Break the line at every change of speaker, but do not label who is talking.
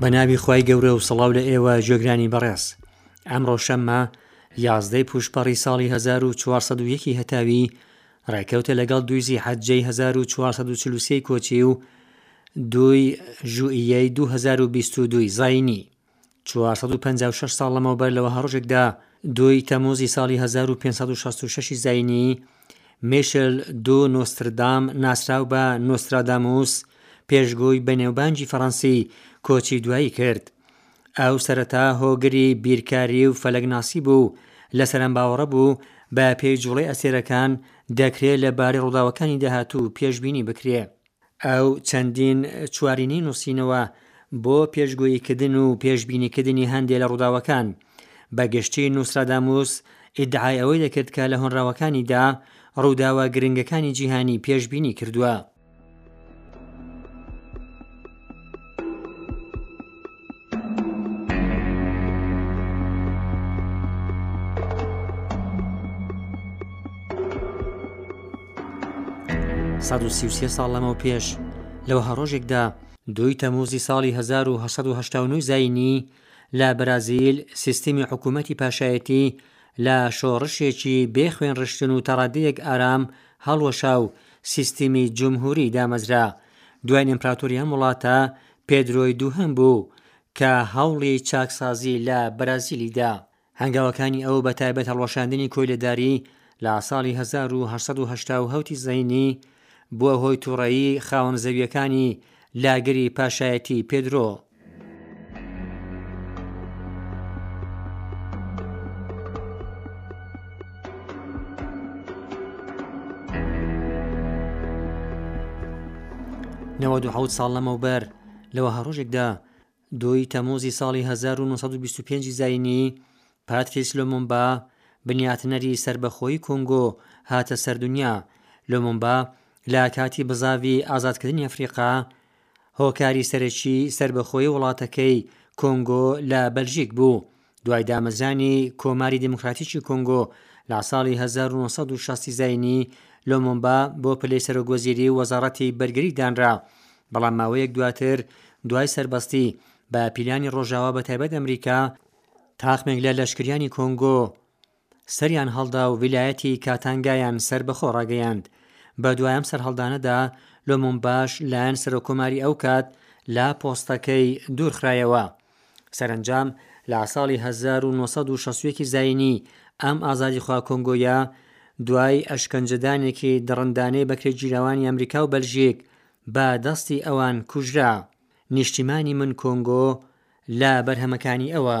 بە ناوی خی گەورە و سەڵاو لە ئێوە جێگرانی بەڕێز ئەمڕۆ شەممە یازدەی پوشپەڕی ساڵی 1940 هەتاوی ڕێکەوتە لەگەڵ دویزی حەجەی 1940 کۆچی و دوی ژوئیەی 2022 زینی چوار سەد و پەنجا و شەش ساڵ لەمەوبەر لە وەها ڕۆژێکدا دووی تەموزی ساڵی 1566 ی زاینی میشل دو نۆستردام ناسراو بە نۆستراداموس پێشگوی بەنێوبانگی فەڕەنسی کۆچی دوایی کرد ئەو سەرەتا هۆگری بیرکاری و فەلەگناسی بوو لە سەرم باوەڕە بوو بە پێی جوڵەی ئەسێرەکان دەکرێت لە بارەی ڕووداوەکانی داهاتوو پێشببینی بکرێ ئەو چەندین چوارینەی نووسینەوە بۆ پێشگۆییکردن و پێشبینیکردنی هەندێ لە ڕووداوەکان. بە گشتی نوستراداموس ئیدعای ئەوەی دەکرد کە لە هۆنراوەکانیدا ڕووداوە گرنگەکانی جیهانی پێشبینی کردووە. سەد و سی و سێ ساڵ لەمەو پێش لە وەها ڕۆژێکدا دوی تەموزی ساڵی 1970 زینی لە بەرازیل سیستمی حکوومەتی پاشایەتی لە شۆڕشێکی بێ خوێن ڕشتن و تەڕادەیەک ئارام هەڵوەشا و سیستمی جمهوری دامەزرا دوای ئیمپراتوری ئەم وڵاتە پێدرۆی دووهەم بوو کە هەوڵی چاکسازی لە بەرازیلی دا. هەنگاوەکانی ئەو بە تایبەت هەڵوەشاندنی کۆیلەداری لە ساڵی هەزار و هەشت سەد و هەشتا و حەوت ی زەینی، بووە هۆی تووڕەیی خاوەن زەوییەکانی لاگری پاشایەتیی پێدرۆ. نەوەد و حەوت ساڵ لەمەوبەر لەوەها ڕۆژێکدا دووی تەمۆزی ساڵی 1925 زینی پاتریس لۆمۆمبا بنیاتنەری سربەخۆی کۆنگۆ هاتە سەردونیا لۆمۆمبا لە کاتی بزاوی ئازادکردنی ئەفریقا هۆکاری سەرەکی سەربەخۆیی وڵاتەکەی کۆنگۆ لە بەلژیک بوو دوای دامەزرانی کۆماری دیموکراتیکی کۆنگۆ لە ساڵی 1960 زینی لۆمۆمبا بۆ پلەی سەرۆک وەزیری و وەزاڕەتی بەرگری دانرا بەڵام ماوەیەک دواتر دوای سەربەستی بە پیلانی ڕۆژاوا بە تایبەت ئەمریکا تاقمێک لە لەشکریانی کۆنگۆ سەریان هەڵدا و ویلایەتی کاتانگایان سەربەخۆ ڕاگەیاند. بە دوای ئەم سەرهەڵدانەدا لۆمۆمباش لایەن سەرۆککۆماری ئەو کات لە پۆستەکەی دوورخرایەوە. سەرەنجام لە ساڵی هەزار و نۆ سەد و شەست و یەک زایینی ئەم ئازادیخوا کۆنگۆیە، دوای ئەشکەنجەدانێکی دڕندانەی بەکرێگیراوانی ئەمریکا و بەلژیک، بە دەستی ئەوان کوژرا. نیشتیمانی من کۆنگۆ لە بەرهەمەکانی ئەوە.